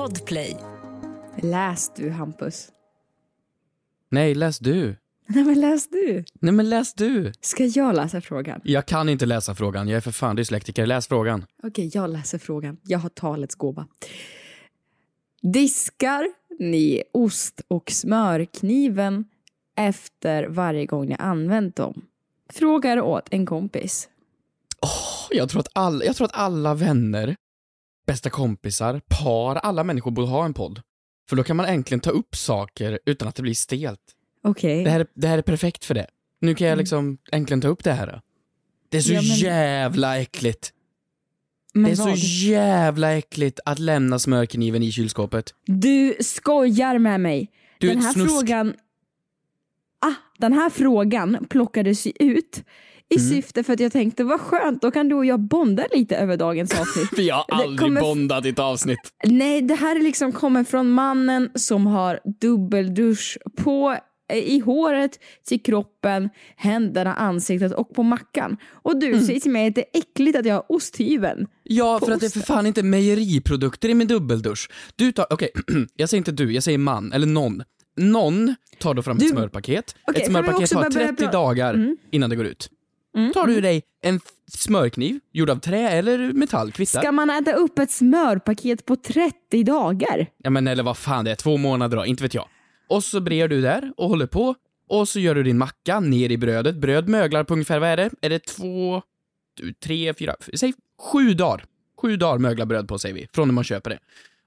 Podplay. Läs du, Hampus. Nej, läs du. Nej, men läs du. Nej, men läs du. Ska jag läsa frågan? Jag kan inte läsa frågan. Jag är för fan dyslektiker. Läs frågan. Okej, jag läser frågan. Jag har talets gåva. Diskar ni ost och smörkniven efter varje gång ni använt dem? Frågar åt en kompis. Jag tror att alla, jag tror att alla vänner, bästa kompisar, par, alla människor borde ha en podd. För då kan man äntligen ta upp saker utan att det blir stelt. Okej. Det här, är- det här är perfekt för det. Nu kan jag liksom äntligen ta upp det här. Det är så Ja, men- jävla äckligt. Men det är vad? så jävla äckligt att lämna smörkniven i kylskåpet. Du skojar med mig. Du är den ett här snusk. frågan... Ah, den här frågan plockades ju ut i Mm. syfte för att jag tänkte vad skönt, då kan du och jag bonda lite över dagens avsnitt. Vi har aldrig kommer- bondat i ett avsnitt. Nej, det här är liksom kommer från mannen som har dubbeldusch på eh, i håret, till kroppen, händerna, ansiktet och på mackan. Och du Mm. säger till mig att det är äckligt att jag har osthyveln. Ja, för att det är för osten. fan inte mejeriprodukter i min dubbeldusch. Du tar, okej, jag säger inte du, jag säger man, eller någon. Någon tar då fram Du- ett smörpaket. Okej, ett smörpaket tar börja 30 pra- dagar Mm. innan det går ut. Mm, Tar du dig en smörkniv, gjord av trä eller metall, kvittar. Ska man äta upp ett smörpaket på 30 dagar? Ja men eller vad fan det är, två månader då, inte vet jag. Och så brer du där och håller på. Och så gör du din macka ner i brödet. Bröd möglar på ungefär, vad är det? Är det två, tre, fyra, säg sju dagar. Sju dagar möglar bröd på säger vi, från när man köper det.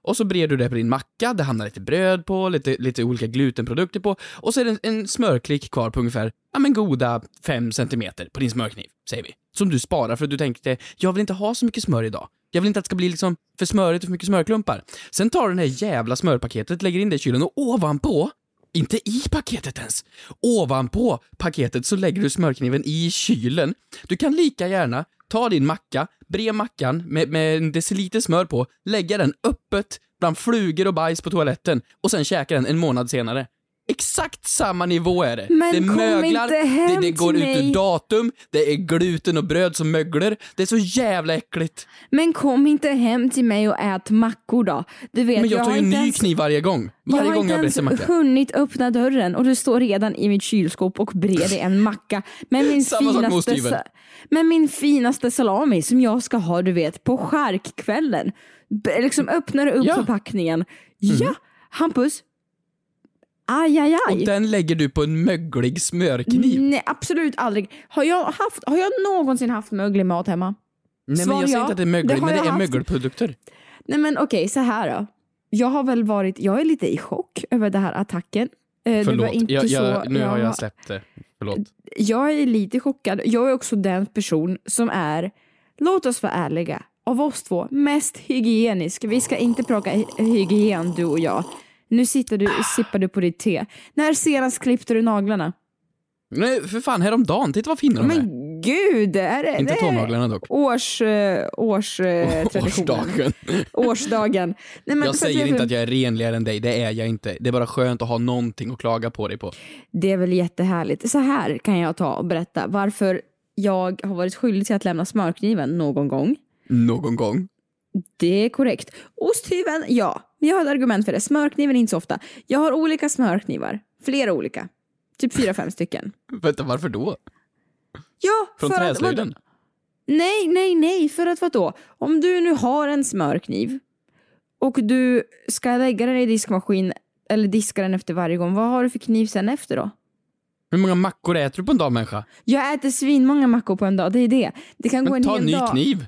Och så brer du det på din macka, det hamnar lite bröd på, lite, lite olika glutenprodukter på. Och så är det en, en smörklick kvar på ungefär, ja men goda fem centimeter på din smörkniv, säger vi. Som du sparar för att du tänkte, jag vill inte ha så mycket smör idag. Jag vill inte att det ska bli liksom för smörigt och för mycket smörklumpar. Sen tar du det här jävla smörpaketet, lägger in det i kylen och ovanpå, inte i paketet ens, ovanpå paketet så lägger du smörkniven i kylen. Du kan lika gärna ta din macka, bre mackan med, med en deciliter smör på, lägga den öppet bland flugor och bajs på toaletten och sen käka den en månad senare. Exakt samma nivå är det. Men det kom möglar, inte hem det, det går till ut mig. ur datum, det är gluten och bröd som möglar. Det är så jävla äckligt. Men kom inte hem till mig och ät mackor då. Du vet, Men jag tar har ju en inte ny ens- kniv varje gång. Jag Varje har gång inte jag ens berättar macka. hunnit öppna dörren och du står redan i mitt kylskåp och brer en macka med min, Samma sak med finaste, osthyveln. sa- med min finaste salami som jag ska ha du vet på charkkvällen. B- liksom öppnar upp Ja. Förpackningen. Ja, Hampus. Aj, aj, aj. Och den lägger du på en möglig smörkniv. Nej, absolut aldrig. Har jag, haft, har jag någonsin haft möglig mat hemma? Nej men Svar jag säger inte att det är mögligt, Det men det jag är haft. mögelprodukter. Nej men okej, så här då. Jag har väl varit, jag är lite i chock över den här attacken. Eh, Förlåt, inte jag, jag, så, nu har jag släppt det. Förlåt. jag är lite chockad. Jag är också den person som är, låt oss vara ärliga, av oss två mest hygienisk. Vi ska inte prata hy- hygien du och jag. Nu sitter du sippar du på ditt te. När senast klippte du naglarna? Nej för fan, häromdagen, titta vad fina de är. Men gud, är det, Inte tånaglarna dock. års, eh, års eh. Årsdagen. Årsdagen. Nej, men Jag säger inte att jag är renligare än dig, det är jag inte. Det är bara skönt att ha någonting att klaga på dig på. Det är väl jättehärligt. Så här kan jag ta och berätta varför jag har varit skyldig till att lämna smörkniven någon gång. Någon gång. Det är korrekt. Osthyveln, ja. Jag har ett argument för det. Smörkniven inte så ofta. Jag har olika smörknivar. Flera olika. Typ fyra, fem stycken. Vänta, varför då? Ja, Från för att... vadå? träslöjden? Nej, nej, nej. För att vadå? Om du nu har en smörkniv och du ska lägga den i diskmaskin eller diska den efter varje gång. Vad har du för kniv sen efter då? Hur många mackor äter du på en dag människa? Jag äter svinmånga mackor på en dag, det är det. Det kan gå Men en ta hel en ny dag. kniv.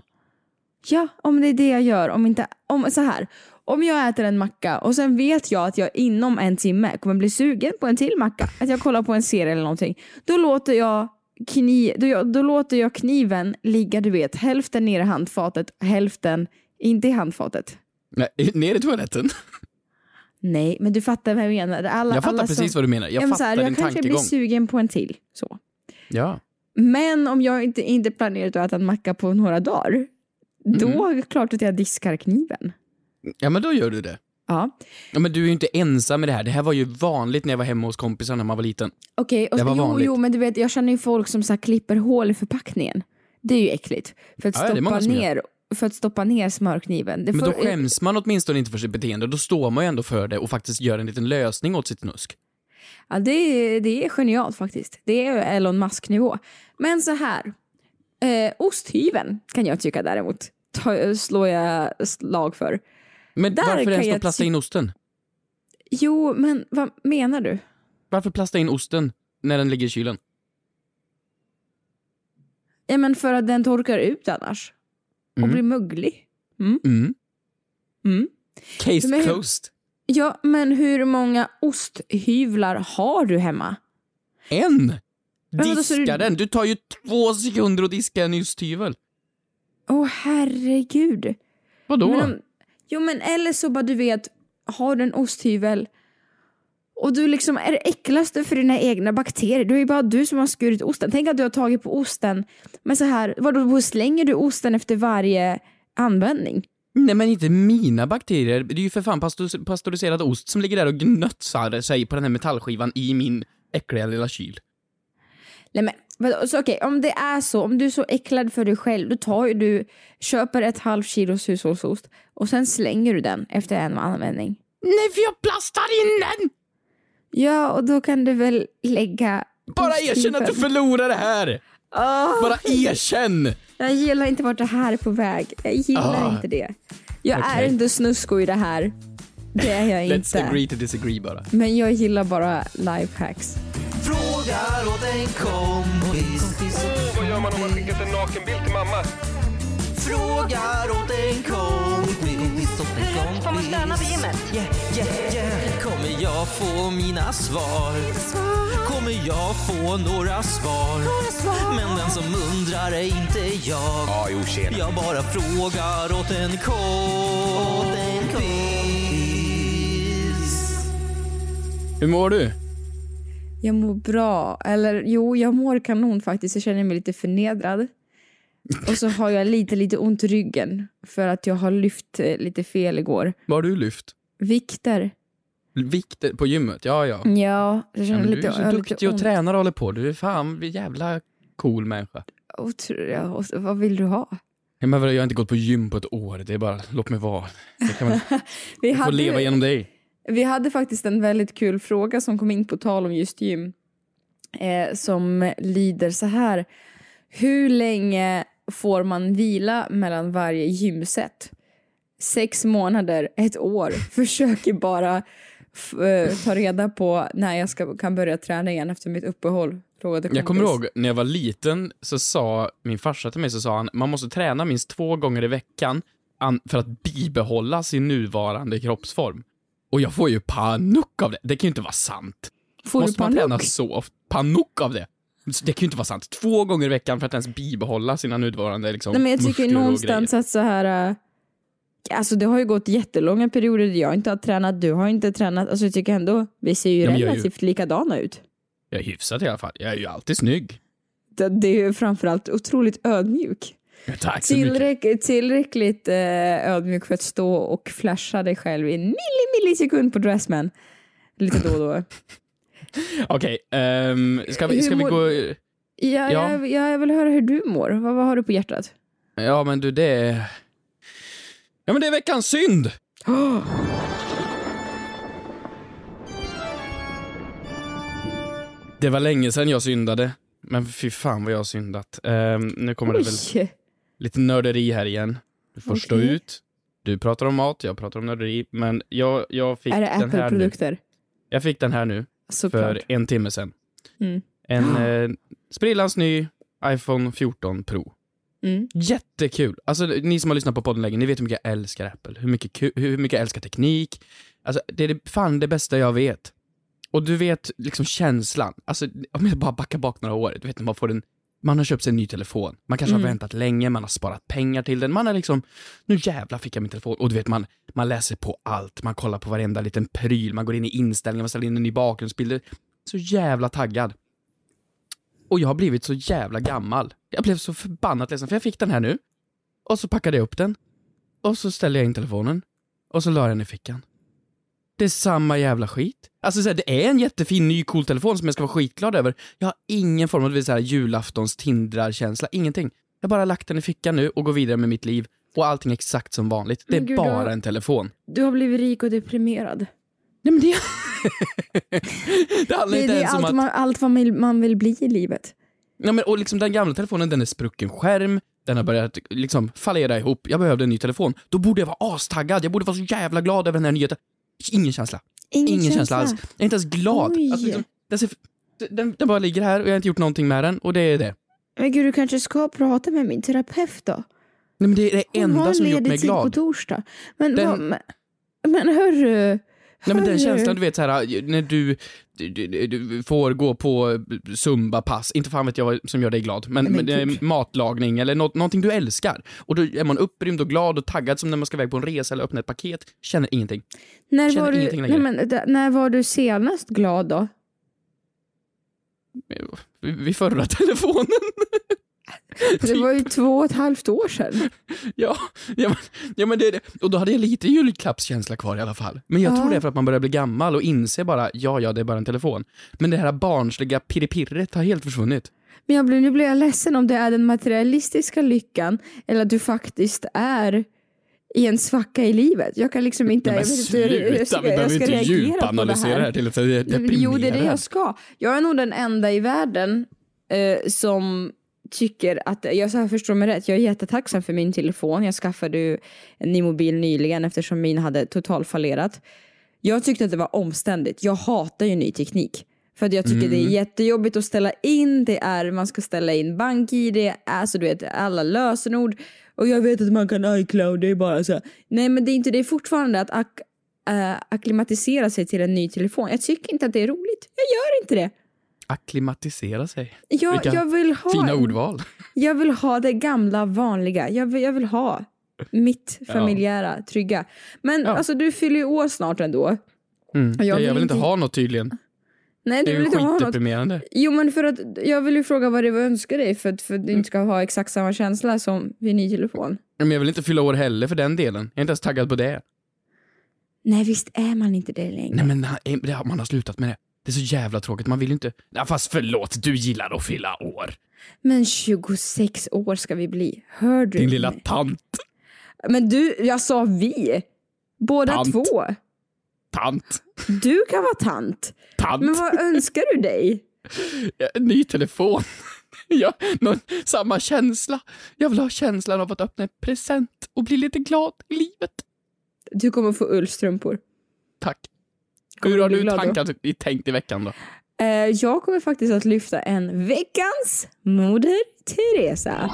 Ja, om det är det jag gör. Om inte, om, så här. Om jag äter en macka och sen vet jag att jag inom en timme kommer bli sugen på en till macka, att jag kollar på en serie eller någonting, då låter jag, kni, då, jag- då låter jag kniven ligga, du vet, hälften ner i handfatet, hälften inte i handfatet. Nej, ner i toaletten. Nej, men du fattar vad jag menar. Alla, Jag fattar alla precis som, vad du menar. Jag Ja, men så fattar här, din Jag kanske blir tankegång. sugen på en till. Så. Ja. Men om jag inte, inte planerat att äta en macka på några dagar, då Mm. är det klart att jag diskar kniven. Ja, men då gör du det. Ja. Ja, men du är ju inte ensam med det här. Det här var ju vanligt när jag var hemma hos kompisar när man var liten. Okej, och Det var jo, jo, men du vet, jag känner ju folk som så här klipper hål i förpackningen. Det är ju äckligt. För att Ja, stoppa ner för att stoppa ner smörkniven. Det Men får, då skäms man åtminstone inte för sitt beteende. Då står man ju ändå för det och faktiskt gör en liten lösning åt sitt snusk. Ja, det, är- det är genialt faktiskt. Det är Elon Musk-nivå. Men så här. Eh, osthyveln kan jag tycka däremot. Slår jag slag för. Men Där varför kan ens då jag plasta in osten? Jo, men vad menar du? Varför plasta in osten när den ligger i kylen? Ja, men för att den torkar ut annars. Och Mm. blir möglig. Mm. Mm. Case Men hur- closed. Ja, men hur många osthyvlar har du hemma? En! Men vadå, så Diska du- den! Du tar ju två sekunder att diska en osthyvel. Åh herregud. Vadå? Men om, jo men eller så bara du vet, har du en osthyvel och du liksom är det för dina egna bakterier. Det är ju bara du som har skurit osten. Tänk att du har tagit på osten. Men så här, vadå, slänger du osten efter varje användning? Nej men inte mina bakterier. Det är ju för fan pastoriserad ost som ligger där och gnötsar sig på den här metallskivan i min äckliga lilla kyl. Nej men så okej, om det är så, om du är så äcklad för dig själv, då tar ju du, köper ett halvt kilos hushållsost och sen slänger du den efter en användning. Nej för jag plastar in den! Ja, och då kan du väl lägga Bara erkänn att du förlorar det här! Åh! Bara erkänn! Jag gillar inte vart det här är på väg. Jag gillar Ah. inte det. Jag är Okej. inte snusko i det här. Det är jag Let's inte. agree to disagree bara. Men jag gillar bara lifehacks. Frågar åt en kompis. Vad gör man om man skickat en nakenbild till mamma? Frågar åt en kompis. Får man stöna på gymmet? Yeah, yeah, yeah. Kommer jag få mina svar? Kommer jag få några svar? Men den som undrar är inte jag. Jag bara frågar åt en kompis. Hur mår du? Jag mår bra. Eller jo, jag mår kanon faktiskt. Jag känner mig lite förnedrad. Och så har jag lite, lite ont i ryggen. För att jag har lyft eh, lite fel igår. Vad har du lyft? Vikter. Vikter på gymmet? Ja, ja. Ja, jag ja känner du lite, är så jag duktig lite och ont. tränar och håller på. Du är fan en jävla cool människa. Otro- ja, och så- Vad vill du ha? Ja, jag har inte gått på gym på ett år. Det är bara, låt mig vara. Jag kan jag får leva genom dig. Vi hade faktiskt en väldigt kul fråga som kom in på tal om just gym. Eh, som lyder så här. Hur länge får man vila mellan varje gymset? Sex månader, ett år. Försöker bara eh, ta reda på när jag ska, kan börja träna igen efter mitt uppehåll. Jag kommer ihåg när jag var liten så sa min farsa till mig så sa han man måste träna minst två gånger i veckan an- för att bibehålla sin nuvarande kroppsform. Och jag får ju panik av det. Det kan ju inte vara sant. Får måste du man träna panik? så ofta? Panik av det. Det kan ju inte vara sant. Två gånger i veckan för att ens bibehålla sina nuvarande liksom, Nej, men jag tycker någonstans att så här... äh, Alltså det har ju gått jättelånga perioder där jag inte har tränat, du har inte tränat. Alltså jag tycker ändå, vi ser ju Ja, är ju- relativt likadana ut. Jag är hyfsat i alla fall. Jag är ju alltid snygg. Det, det är ju framförallt otroligt ödmjuk. Tack så. Tillräck, tillräckligt eh, ödmjuk för att stå och flasha dig själv i en milli, millisekund på Dressman. Lite då och då. Okej, ehm, ska vi, ska vi gå... Ja, Ja. Jag, jag, vill höra hur du mår. Vad, vad har du på hjärtat? Ja men du det är... Ja men det är veckans synd! Det var länge sedan jag syndade. Men fy fan vad jag har syndat. Ehm, nu kommer det väl Oj! Lite nörderi här igen. Du får stå Okej. ut. Du pratar om mat, jag pratar om nörderi. Men jag, jag fick Är det den här nu. Apple-produkter? Jag fick den här nu Såklart. för en timme sedan. Mm. En eh, sprillans ny iPhone 14 Pro. Mm. Jättekul! Alltså ni som har lyssnat på podden länge, ni vet hur mycket jag älskar Apple. Hur mycket, hur mycket jag älskar teknik. Alltså det är det, fan det bästa jag vet. Och du vet liksom känslan. Alltså om jag bara backar bak några år. Du vet när man får en, man har köpt sig en ny telefon. Man kanske Mm. har väntat länge, man har sparat pengar till den. Man är liksom, nu jävlar fick jag min telefon. Och du vet man, man läser på allt. Man kollar på varenda liten pryl. Man går in i inställningar, man ställer in en ny bakgrundsbild. Så jävla taggad. Och jag har blivit så jävla gammal. Jag blev så förbannat ledsen, för jag fick den här nu. Och så packade jag upp den. Och så ställde jag in telefonen. Och så la jag den i fickan. Det är samma jävla skit. Alltså så här, det är en jättefin ny cool telefon som jag ska vara skitglad över. Jag har ingen form av julaftons tindrar-känsla, ingenting. Jag har bara lagt den i fickan nu och går vidare med mitt liv. och allting är exakt som vanligt. Det är gud, bara då- en telefon. Du har blivit rik och deprimerad. Nej men det... det handlar Det, inte det ens om allt, att... man, allt vad man- man vill bli i livet. Nej, men, och liksom den gamla telefonen, den är sprucken skärm, den har börjat liksom fallera ihop. Jag behövde en ny telefon. Då borde jag vara astaggad. Jag borde vara så jävla glad över den här nyheten. Ingen känsla. Ingen, Ingen känsla alls. Jag är inte ens glad. Oj. Alltså, liksom, den, ser, den, den bara ligger här och jag har inte gjort någonting med den och det är det. Men gud, du kanske ska prata med min terapeut då? Nej, men det är det Hon enda har som gjort mig tid på glad. torsdag. Men, Den- vad, men, men hörru. Nej men den känslan du vet så här när du, du, du, du får gå på zumba-pass, inte fan vet jag vad som gör dig glad, men, Men gud. matlagning eller något, någonting du älskar. Och då är man upprymd och glad och taggad som när man ska iväg på en resa eller öppna ett paket, känner ingenting. När känner var, du, ingenting nej, längre. men, när var du senast glad då? Vid vid förra telefonen. Det var ju två och ett halvt år sedan. Ja, ja, men, ja men det är det. Och då hade jag lite julklappskänsla kvar i alla fall. Men jag Ja. tror det är för att man börjar bli gammal och inser bara, ja ja det är bara en telefon. Men det här barnsliga pirripirret har helt försvunnit. Men jag blir, nu blir jag ledsen om det är den materialistiska lyckan eller att du faktiskt är i en svacka i livet. Jag kan liksom inte... Nej, men jag jag- jag sluta, ska- vi behöver inte djupanalysera det här till att det är. Jo, det är det jag ska. Jag är nog den enda i världen eh, som tycker att, jag så här förstår mig rätt, jag är jättetacksam för min telefon. Jag skaffade ju en ny mobil nyligen eftersom min hade totalfallerat. Jag tyckte att det var omständigt. Jag hatar ju ny teknik. För att jag tycker det är jättejobbigt att ställa in, det är, man ska ställa in bank-id, alltså du vet alla lösenord. Och jag vet att man kan iCloud, det är bara så. Nej men det är inte, det är fortfarande att ak- äh, akklimatisera sig till en ny telefon. Jag tycker inte att det är roligt. Jag gör inte det. Akklimatisera sig. Jag, Vilka jag, vill ha, Fina ordval. jag vill ha det gamla vanliga. Jag vill, jag vill ha mitt familjära, trygga. Men Ja. alltså du fyller ju år snart ändå. Mm. Jag Jag, vill jag vill inte inte- ha något tydligen. Nej, Det du är vill ju inte ha något. skitdeprimerande. Jo men för att jag vill ju fråga vad det var önskar dig för att, för att du inte ska ha exakt samma känsla som vid ny telefon. Men jag vill inte fylla år heller för den delen. Jag är inte ens taggad på det. Nej visst är man inte det längre. Nej men det man har slutat med det. Det är så jävla tråkigt, man vill ju inte... Ja, fast förlåt, du gillar att fylla år. Men 26 år ska vi bli. Hör du Din lilla mig? tant. Men du, jag sa vi. Båda Tant. två. Tant. Du kan vara tant. Tant. Men vad önskar du dig? En ny telefon. Ja, någon, samma känsla. Jag vill ha känslan av att öppna en present och bli lite glad i livet. Du kommer få ullstrumpor. Tack. Hur har du då? tankat, i- tänkt i veckan då? Eh, jag kommer faktiskt att lyfta en veckans Moder Teresa.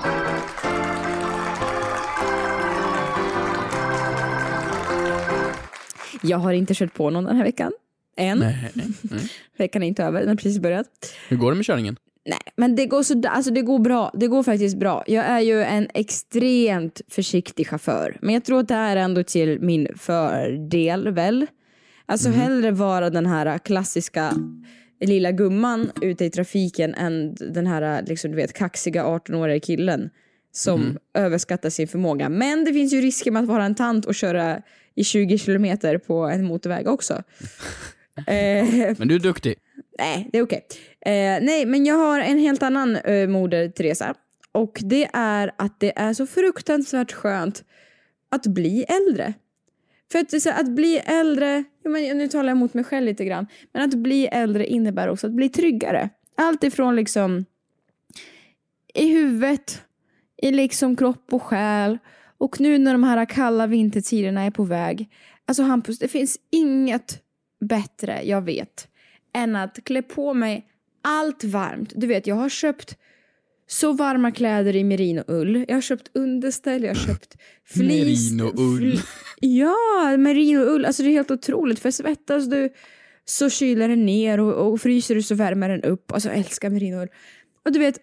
Jag har inte kört på någon den här veckan. Än. Nej. nej. Veckan är inte över, den har precis börjat. Hur går det med körningen? Nej, men det går, så, alltså det går bra. Det går faktiskt bra. Jag är ju en extremt försiktig chaufför. Men jag tror att det är ändå till min fördel, väl? Alltså hellre vara den här klassiska lilla gumman ute i trafiken än den här liksom, du vet, kaxiga 18-åriga killen som överskattar sin förmåga. Men det finns ju risker med att vara en tant och köra i 20 kilometer på en motorväg också. eh, Men du är duktig. Nej, det är okej. Eh, nej, men jag har en helt annan eh, moder Teresa. Och det är att det är så fruktansvärt skönt att bli äldre. För att, så, att bli äldre, jo, men nu talar jag emot mig själv lite grann, men att bli äldre innebär också att bli tryggare. Allt ifrån liksom i huvudet, i liksom kropp och själ. Och nu när de här kalla vintertiderna är på väg. Alltså Hampus, det finns inget bättre jag vet än att klä på mig allt varmt. Du vet, jag har köpt så varma kläder i merinoull. Jag har köpt underställ, jag har köpt flis. Merinoull. fl- Ja, merinoull. Alltså det är helt otroligt. För svettas du så kyler den ner och, och fryser du så värmer den upp. Alltså jag älskar merinoull. Och du vet,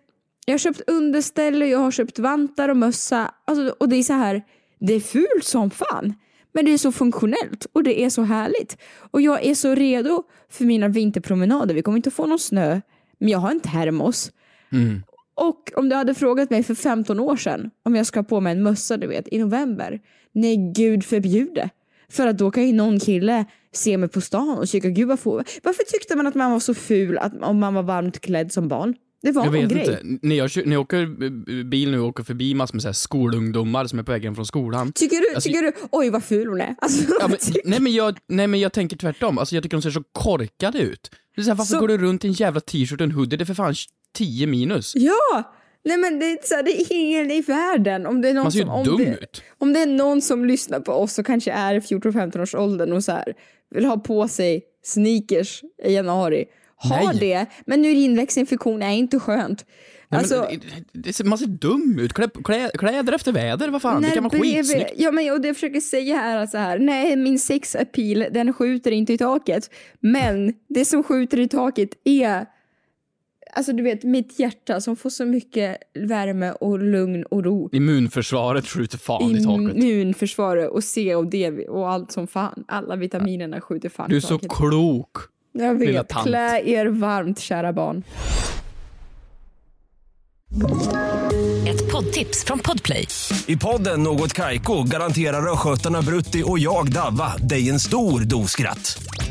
jag har köpt underställ och jag har köpt vantar och mössa. Alltså, och det är så här, det är fult som fan. Men det är så funktionellt och det är så härligt. Och jag är så redo för mina vinterpromenader. Vi kommer inte få någon snö, men jag har en termos. Mm. Och om du hade frågat mig för 15 år sedan om jag ska ha på mig en mössa du vet, i november. Nej, gud förbjude. För att då kan ju någon kille se mig på stan och tycka gud vad får... Varför tyckte man att man var så ful att, om man var varmt klädd som barn? Det var Jag vet grej. inte. När jag, när jag åker bil nu och åker förbi massor med så här skolungdomar som är på väg hem från skolan. Tycker du, Alltså- tycker du, oj vad ful hon är. Alltså, Ja, men, nej, men jag, nej men jag tänker tvärtom. Alltså, jag tycker de ser så korkade ut. Det är så här, varför Så- går du runt i en jävla t-shirt och en hoodie? Det är för fan 10 minus. Ja! Nej men det är, så här, det är ingen i världen. Om det är någon Man ser ju som, om dum det, ut. Om det är någon som lyssnar på oss och kanske är i 14-15 års åldern och så här, vill ha på sig sneakers i januari. Ha Nej. det, men urinvägsinfektion är inte skönt. Nej, Alltså, men, det, det, man ser dum ut. Klä, klä, kläder efter väder, vad fan. Det kan vara skitsnyggt. Ja men och det jag försöker säga här är så här, nej min sex appeal den skjuter inte i taket. Men det som skjuter i taket är Alltså du vet mitt hjärta som får så mycket värme och lugn och ro. Immunförsvaret skjuter fan i taket. Immunförsvaret och C och D och allt som fan. Alla vitaminerna skjuter fan Du är så taket. klok. Jag lilla vet, tant. klä er varmt kära barn. Ett poddtips från Podplay. I podden Något Kaiko garanterar östgötarna Brutti och jag, Davva, dig en stor dos skratt.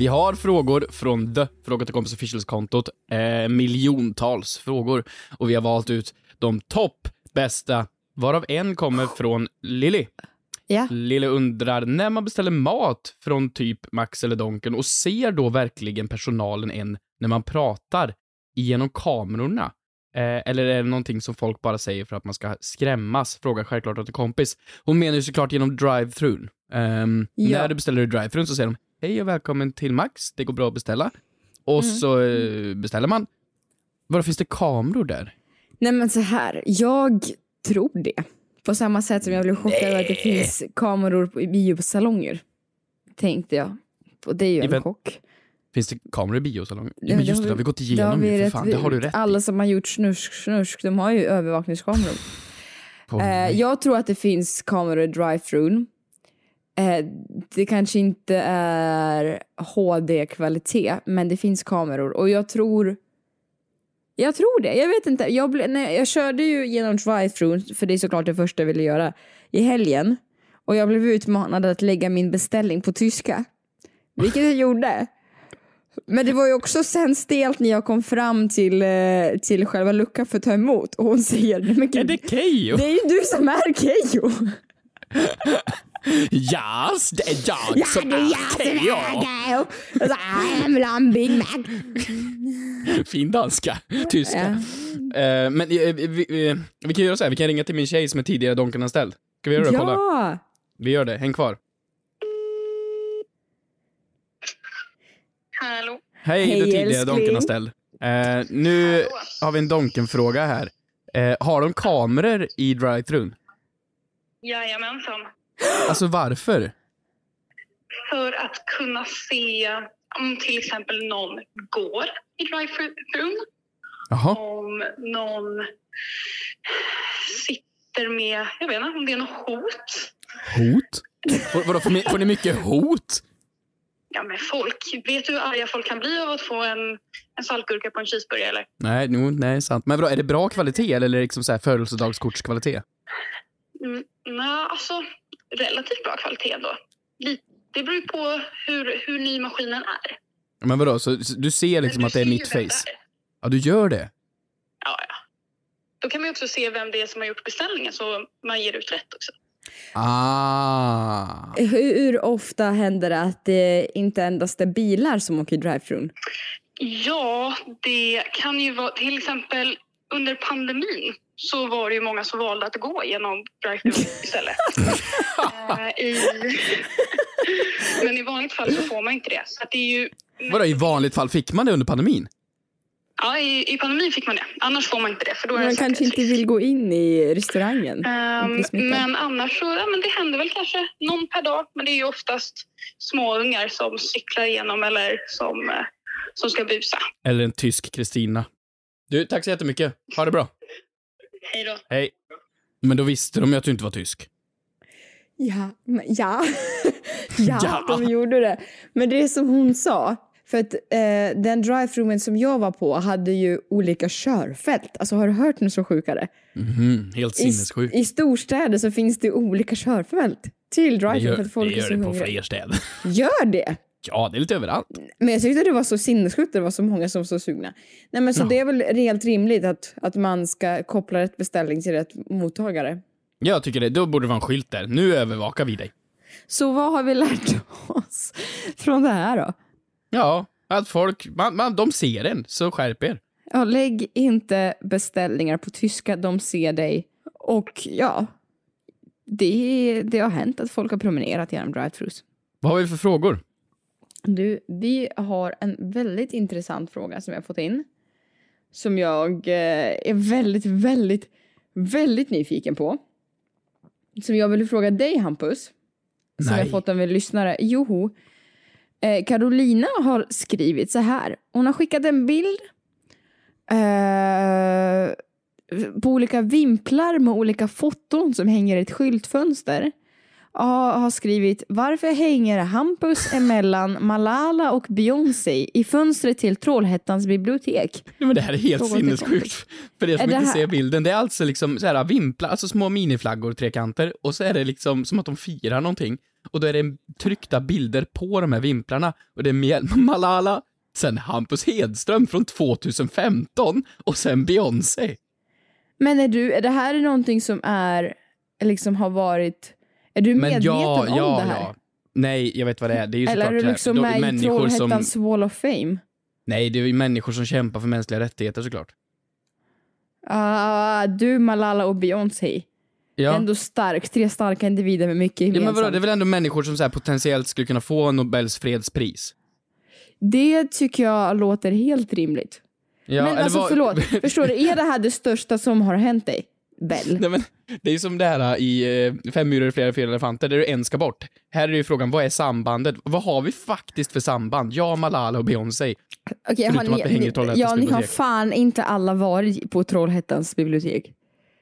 Vi har frågor från The Fråga till kompis officials-kontot. Eh, miljontals frågor. Och vi har valt ut de topp bästa, varav en kommer från Lilly. Ja. Lille undrar när man beställer mat från typ Max eller Donken och ser då verkligen personalen en när man pratar genom kamerorna? Eh, eller är det någonting som folk bara säger för att man ska skrämmas? Frågar självklart åt en kompis. Hon menar ju såklart genom drive-thrun. Ehm, Ja. När du beställer i drive-thrun så säger de hej och välkommen till Max, det går bra att beställa. Och Mm. så eh, beställer man. Vadå, finns det kameror där? Nej men så här, jag tror det. På samma sätt som jag blev chockad över att det finns kameror på- i biosalonger. Tänkte jag. Och det är ju en vän- chock. Finns det kameror i biosalongen? Ja, men det just har det, det har vi gått Det igenom vi ju för rätt- fan. Det har du rätt i. Alla som har gjort snusk snusk, de har ju övervakningskameror. På- Eh, jag tror att det finns kameror i drive-thrun. Eh, det kanske inte är HD-kvalitet, men det finns kameror. Och jag tror... Jag tror det. Jag vet inte. Jag, ble, nej, jag körde ju genom drive-thrun, för det är såklart det första jag ville göra, i helgen. Och jag blev utmanad att lägga min beställning på tyska. Vilket jag gjorde. Men det var ju också sen stelt när jag kom fram till, eh, till själva luckan för att ta emot. Och hon säger, "Nej, men Är gud, det Keyyo? det är ju du som är Keyyo. Yes, det är jag Ja, som det är är jag som Keyyo. är Keyyo. Och så, "Ah, Jag vill ha en Big Mac. Fin danska. Tyska. Ja. Eh, men eh, vi, vi, vi kan göra så här, vi kan ringa till min tjej som är tidigare Donken-anställd. Ska vi göra det? Kolla. Ja! Vi gör det, häng kvar. Hallå? Hej, Hej, du tidigare. Donken-anställd. Eh, nu har vi en Donken-fråga här. Eh, har de kameror i drive-thrun? Jajamensan. Alltså varför? För att kunna se om till exempel någon går i drive-thrun. Om någon sitter med, jag vet inte, om det är något hot. Hot? Får, vadå, får, ni, får ni mycket hot? Ja men folk, vet du hur arga folk kan bli av att få en, en saltgurka på en cheeseburgare eller? Nej, no, nej, sant. Men vadå, är det bra kvalitet eller är det liksom så här födelsedagskortskvalitet? Mm, nej, alltså relativt bra kvalitet ändå. Det beror ju på hur, hur ny maskinen är. Men vadå, så, du ser liksom du att det är mitt face? är. Ja, du gör det? Ja, ja. Då kan man ju också se vem det är som har gjort beställningen så man ger ut rätt också. Ah. Hur ofta händer det att det inte endast är bilar som åker i drive-thrun? Ja, det kan ju vara till exempel under pandemin så var det ju många som valde att gå genom drive-thru istället. Eh, i... Men i vanligt fall så får man inte det. Så att det är ju... Vadå, i vanligt fall fick man det under pandemin? Ja, i, i pandemin fick man det. Annars får man inte det. För då är Man kanske inte vill gå in i restaurangen. Smittad. men annars så, ja, men det händer väl kanske någon per dag. Men det är ju oftast småungar som cyklar igenom eller som eh, som ska busa. Eller en tysk Kristina. Du, tack så jättemycket. Ha det bra. Hej då. Hej. Men då visste de ju att du inte var tysk. Ja, ja. ja, Ja. de gjorde det. Men det är som hon sa, för att eh, den drive-thruen som jag var på hade ju olika körfält. Alltså har du hört något så sjukare? Mhm, helt I, sinnessjukt. I storstäder så finns det olika körfält till gör, för att folk det är gör det på fler städer. Gör det? Ja, det är lite överallt. Men jag tyckte det var så sinnessjukt det var så många som var så sugna. Nej men så Ja. det är väl helt rimligt att, att man ska koppla rätt beställning till rätt mottagare. Jag tycker det. Då borde det vara en skylt där. Nu övervakar vi dig. Så vad har vi lärt oss från det här då? Ja, att folk, man, man, de ser en, så skärp er. Ja, lägg inte beställningar på tyska, de ser dig. Och ja, det, det har hänt att folk har promenerat genom drive-thrus. Vad har vi för frågor? Du, vi har en väldigt intressant fråga som jag fått in. Som jag eh, är väldigt, väldigt, väldigt nyfiken på. Som jag vill fråga dig Hampus. Som Nej. jag fått av en lyssnare. Joho. Eh, Carolina har skrivit så här. Hon har skickat en bild eh, på olika vimplar med olika foton som hänger i ett skyltfönster. Har skrivit varför hänger Hampus emellan Malala och Beyoncé i fönstret till Trollhättans bibliotek? Nej, men det här är helt Fråga sinnessjukt. För er som inte här- ser bilden, det är alltså liksom så här vimplar, alltså små miniflaggor, trekanter, och så är det liksom som att de firar någonting. Och då är det tryckta bilder på de här vimplarna, och det är Malala, sen Hampus Hedström från 2015, och sen Beyoncé. Men är du, är det här är någonting som är, liksom har varit, är du medveten ja, om ja, det här? ja. Nej, jag vet vad det är. Det är ju Eller är du här. liksom Då- med i människor som, Trollhättans Wall of Fame? Nej, det är ju människor som kämpar för mänskliga rättigheter såklart. Ah, du, Malala och Beyoncé. Ja. Ändå stark, tre starka individer med mycket Ja, gemensamt. men vadå, det är väl ändå människor som så här potentiellt skulle kunna få Nobels fredspris? Det tycker jag låter helt rimligt. Ja, men alltså vad- förlåt, förstår du, är det här det största som har hänt dig? Väl? Nej, men, det är ju som det här i eh, Fem myror, flera fel elefanter, där en ska bort. Här är ju frågan, vad är sambandet? Vad har vi faktiskt för samband? Jag, Malala och Beyoncé. Har Förutom att det hänger i ni, Trollhättans ja, ni har bibliotek. fan inte alla varit på Trollhättans bibliotek.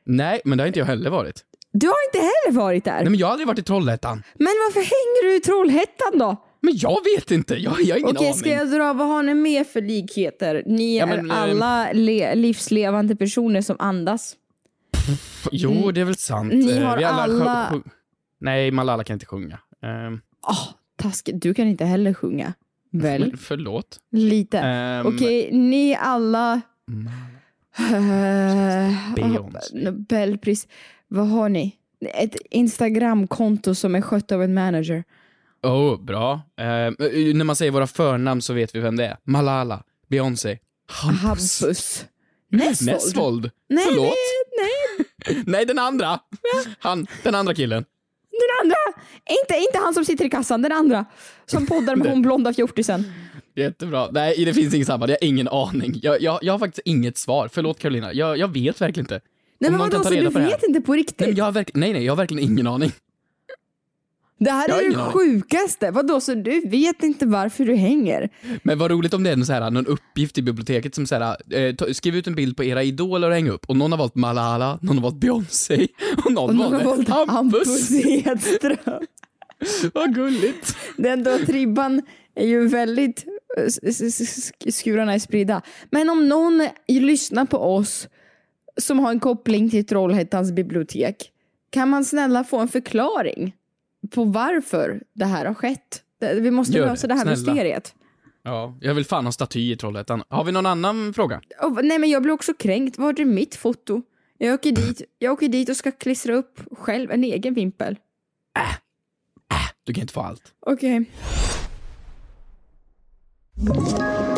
Nej, men det har inte jag heller varit. Du har inte heller varit där. Nej, men jag har aldrig varit i Trollhättan. Men varför hänger du i Trollhättan då? Men jag vet inte, jag, jag har ingen Okej, aning. ska jag dra, vad har ni mer för likheter? Ni Ja, är men, eh, alla le, livslevande personer som andas. Jo, det är väl sant. Ni Eh, har alla- sjung- Nej, Malala kan inte sjunga. Um, Åh, taskigt. Du kan inte heller sjunga. Väl? förlåt. Lite. Ehm, Okej, ni alla... Eh, Beyoncé. Nobelpris. Vad har ni? Ett Instagramkonto som är skött av en manager. Oh, bra. Eh, när man säger våra förnamn så vet vi vem det är. Malala, Beyoncé, Hampus. Hampus. Nessvold. Nessvold. Nej, Förlåt. Nej, den andra. Han, den andra killen. Den andra! Inte, inte han som sitter i kassan, den andra. Som poddar med hon blonda fjortisen. Jättebra. Nej, det finns inget samband. Jag har ingen aning. Jag, jag, jag har faktiskt inget svar. Förlåt Carolina. Jag, jag vet verkligen inte. Nej Om men vadå, så du vet inte på riktigt? Nej, men jag har verk- nej, nej, jag har verkligen ingen aning. Det här är det aning. sjukaste. Vadå, så du vet inte varför du hänger? Men vad roligt om det är någon, så här, någon uppgift i biblioteket som så här, eh, ta, skriv ut en bild på era idoler och häng upp. Och någon har valt Malala, någon har valt Beyoncé och någon, Och någon har valt Hampus. Hedström. Vad gulligt. Den då tribban är ju väldigt... eh, Skurarna är spridda. Men om någon lyssnar på oss som har en koppling till Trollhättans bibliotek, kan man snälla få en förklaring på varför det här har skett? Det- Vi måste Gör det, lösa det här snälla. mysteriet. Ja, jag vill fan ha staty i Trollhättan. Har vi någon annan fråga? Och, nej men jag blir också kränkt. Var är mitt foto? Jag åker, dit, jag åker dit och ska klistra upp själv en egen vimpel. Du kan inte få allt. Okej. Ett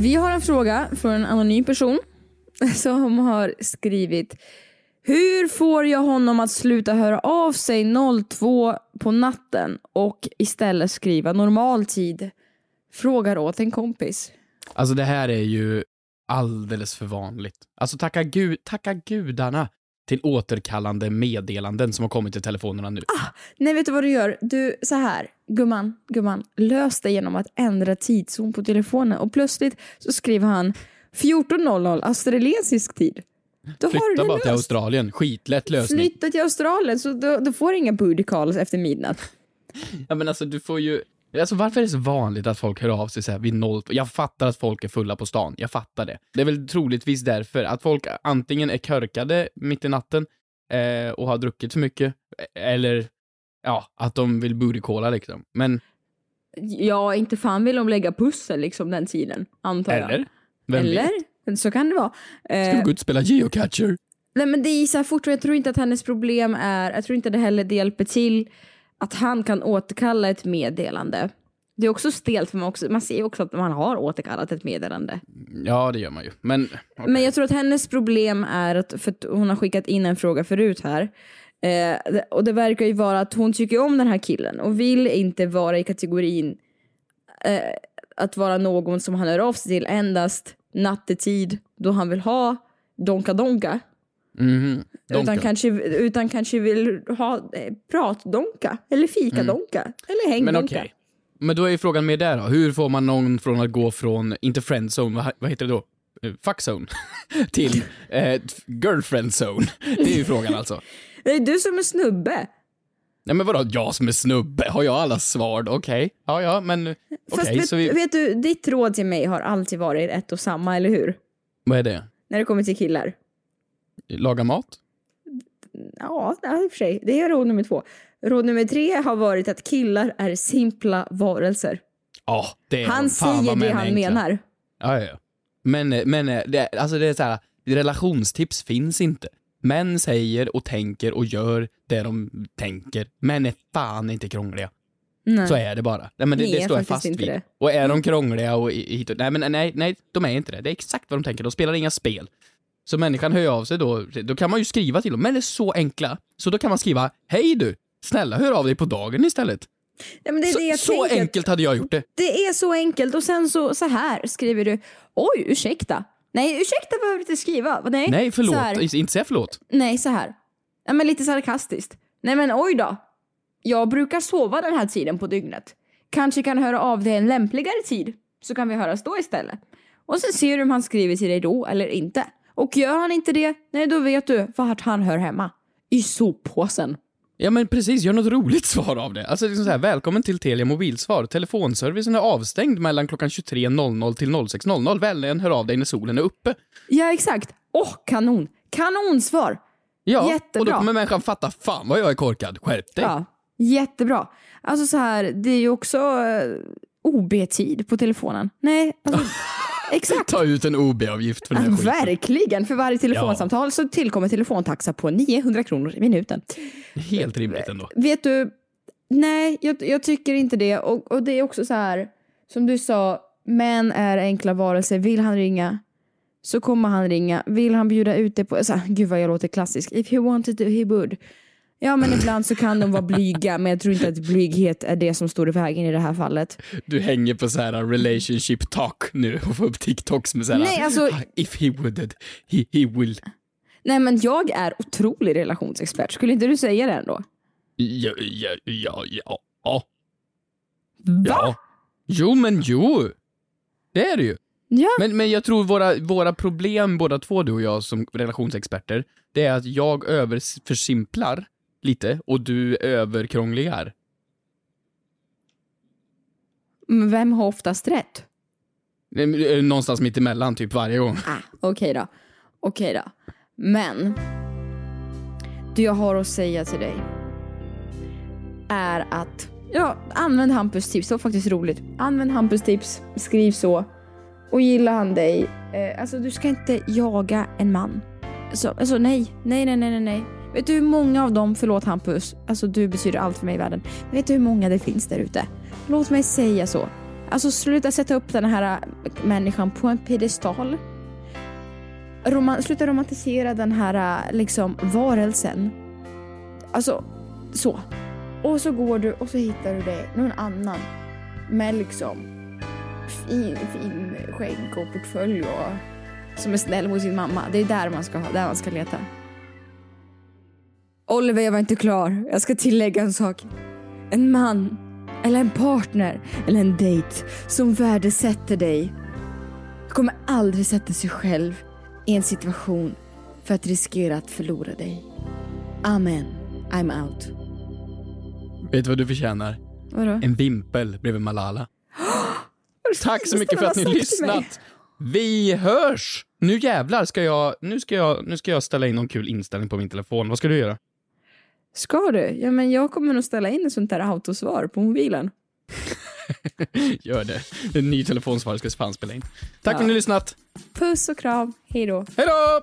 Vi har en fråga från en anonym person som har skrivit Hur får jag honom att sluta höra av sig 02 på natten och istället skriva normal tid? Frågar åt en kompis. Alltså det här är ju alldeles för vanligt. Alltså tacka, gud, tacka gudarna till återkallande meddelanden som har kommit till telefonerna nu. Nej, vet du vad du gör? Du, så här, gumman, gumman, lös det genom att ändra tidszon på telefonen och plötsligt så skriver han 14.00 australiensisk tid. Då har du Flytta det bara till löst. Australien. Skitlätt lösning. Flytta till Australien så då, då får du inga booty calls efter midnatt. Ja men alltså du får ju... Alltså varför är det så vanligt att folk hör av sig så här vid noll... Jag fattar att folk är fulla på stan, jag fattar det. Det är väl troligtvis därför att folk antingen är körkade mitt i natten eh, och har druckit för mycket, eller ja, att de vill bootycalla liksom. Men, Ja, inte fan vill de lägga pussel liksom den tiden, antar jag. eller? Vem Eller? vet? Så kan det vara. Ska Eh, gå ut och spela geocacher? nej men det är så här fort, jag tror inte att hennes problem är, jag tror inte det heller det hjälper till att han kan återkalla ett meddelande. Det är också stelt för man, också, man ser ju också att man har återkallat ett meddelande. Ja, det gör man ju. Men, okej. Men jag tror att hennes problem är att, för att hon har skickat in en fråga förut här. Eh, och det verkar ju vara att hon tycker om den här killen och vill inte vara i kategorin eh, att vara någon som han hör av sig till endast nattetid då han vill ha donka donka. Mhm. Utan kanske, utan kanske vill ha eh, pratdonka eller fikadonka eller Mm. Men hängdonka. okej. Men då är ju frågan mer där då. Hur får man någon från att gå från, inte friendzone, vad, vad heter det då? Eh, Fuckzone? till eh, girlfriendzone. Det är ju frågan alltså. Det är du som är snubbe. Nej men vadå, jag som är snubbe? Har jag alla svar? Okej. Ja, ja, men okej, Fast vet, vi... vet du, ditt råd till mig har alltid varit ett och samma, eller hur? Vad är det? När det kommer till killar. Laga mat? Ja, i och för sig. Det är råd nummer två. Råd nummer tre har varit att killar är simpla varelser. Ja, det är Han säger det han enkla. menar. Ja, ja, ja. Men, men det, alltså det är så här, relationstips finns inte. Män säger och tänker och gör det de tänker. Män är fan inte krångliga. Nej. Så är det bara. Nej, men det, det står jag fast vid. det. Och är de krångliga och hit och, nej, men nej, nej, de är inte det. Det är exakt vad de tänker. De spelar inga spel. Så människan hör av sig då, då kan man ju skriva till dem. Men det är så enkla. Så då kan man skriva, hej du, snälla hör av dig på dagen istället. Ja, men det är Så, det så enkelt hade jag gjort det. Det är så enkelt och sen så, så här skriver du. Oj, ursäkta. Nej, ursäkta behöver du inte skriva. Nej, Nej, Så här. förlåt. Inte säga förlåt. Nej, så här. Ja, men lite sarkastiskt. Nej, men oj då. Jag brukar sova den här tiden på dygnet. Kanske kan höra av dig en lämpligare tid. Så kan vi höras då istället. Och sen ser du om han skriver till dig då eller inte. Och gör han inte det, nej då vet du vart han hör hemma. I soppåsen. Ja men precis, gör något roligt svar av det. Alltså liksom så här, välkommen till Telia mobilsvar. Telefonservicen är avstängd mellan klockan 23.00 till 06.00. Vänligen hör av dig när solen är uppe. Ja, exakt. Åh, kanon. Kanonsvar. Ja, och då Jättebra. kommer människan fatta, fan vad jag är korkad. Skärp dig. Ja, jättebra. Alltså så här, det är ju också eh, OB-tid på telefonen. Nej, alltså, exakt. Ta ut en OB-avgift för den här Ja, skiten. verkligen. För varje telefonsamtal så tillkommer telefontaxa på 900 kronor i minuten. Helt rimligt ändå. Vet du, nej, jag, jag tycker inte det. Och, och det är också så här, som du sa, män är enkla varelser. Vill han ringa så kommer han ringa. Vill han bjuda ut det på... Så här, gud vad jag låter klassisk. If he wanted to, he would. Ja, men ibland så kan de vara blyga, men jag tror inte att blyghet är det som står i vägen i det här fallet. Du hänger på så här relationship talk nu och får upp TikToks med så här, Nej, alltså- If he would, he, he will. Nej, men jag är otrolig relationsexpert. Skulle inte du säga det ändå? Ja, ja, ja, ja. ja. Va? Ja. Jo, men jo. Det är det ju. Ja. Men, men jag tror våra, våra problem, båda två du och jag som relationsexperter, det är att jag överförsimplar lite och du överkrångligar. Men vem har oftast rätt? Eh, Någonstans mitt emellan typ varje gång. Ah, Okej då. Okej då. Men det jag har att säga till dig är att ja, använd Hampus tips. Det var faktiskt roligt. Använd Hampus tips, skriv så. Och gillar han dig, eh, alltså du ska inte jaga en man. Så, alltså nej, nej, nej, nej, nej, nej. Vet du hur många av dem, förlåt Hampus, alltså du betyder allt för mig i världen. Men vet du hur många det finns där ute? Låt mig säga så. Alltså sluta sätta upp den här äh, människan på en piedestal. Roman, sluta romantisera den här äh, liksom varelsen. Alltså, så. Och så går du och så hittar du dig någon annan med liksom fin, fin skägg och portfölj och som är snäll mot sin mamma. Det är där man ska, där man ska leta. Oliver, jag var inte klar. Jag ska tillägga en sak. En man, eller en partner, eller en dejt som värdesätter dig kommer aldrig sätta sig själv i en situation för att riskera att förlora dig. Amen. I'm out. Vet du vad du förtjänar? Vadå? En vimpel bredvid Malala. Tack så mycket för att ni lyssnat. Vi hörs! Nu jävlar ska jag, nu ska jag, nu ska jag ställa in någon kul inställning på min telefon. Vad ska du göra? Ska du? Ja, men jag kommer nog ställa in ett sånt där autosvar på mobilen. Gör det. En ny telefonsvarare ska fan spela in. Tack för Ja. att ni har lyssnat. Puss och kram. Hej då. Hej då!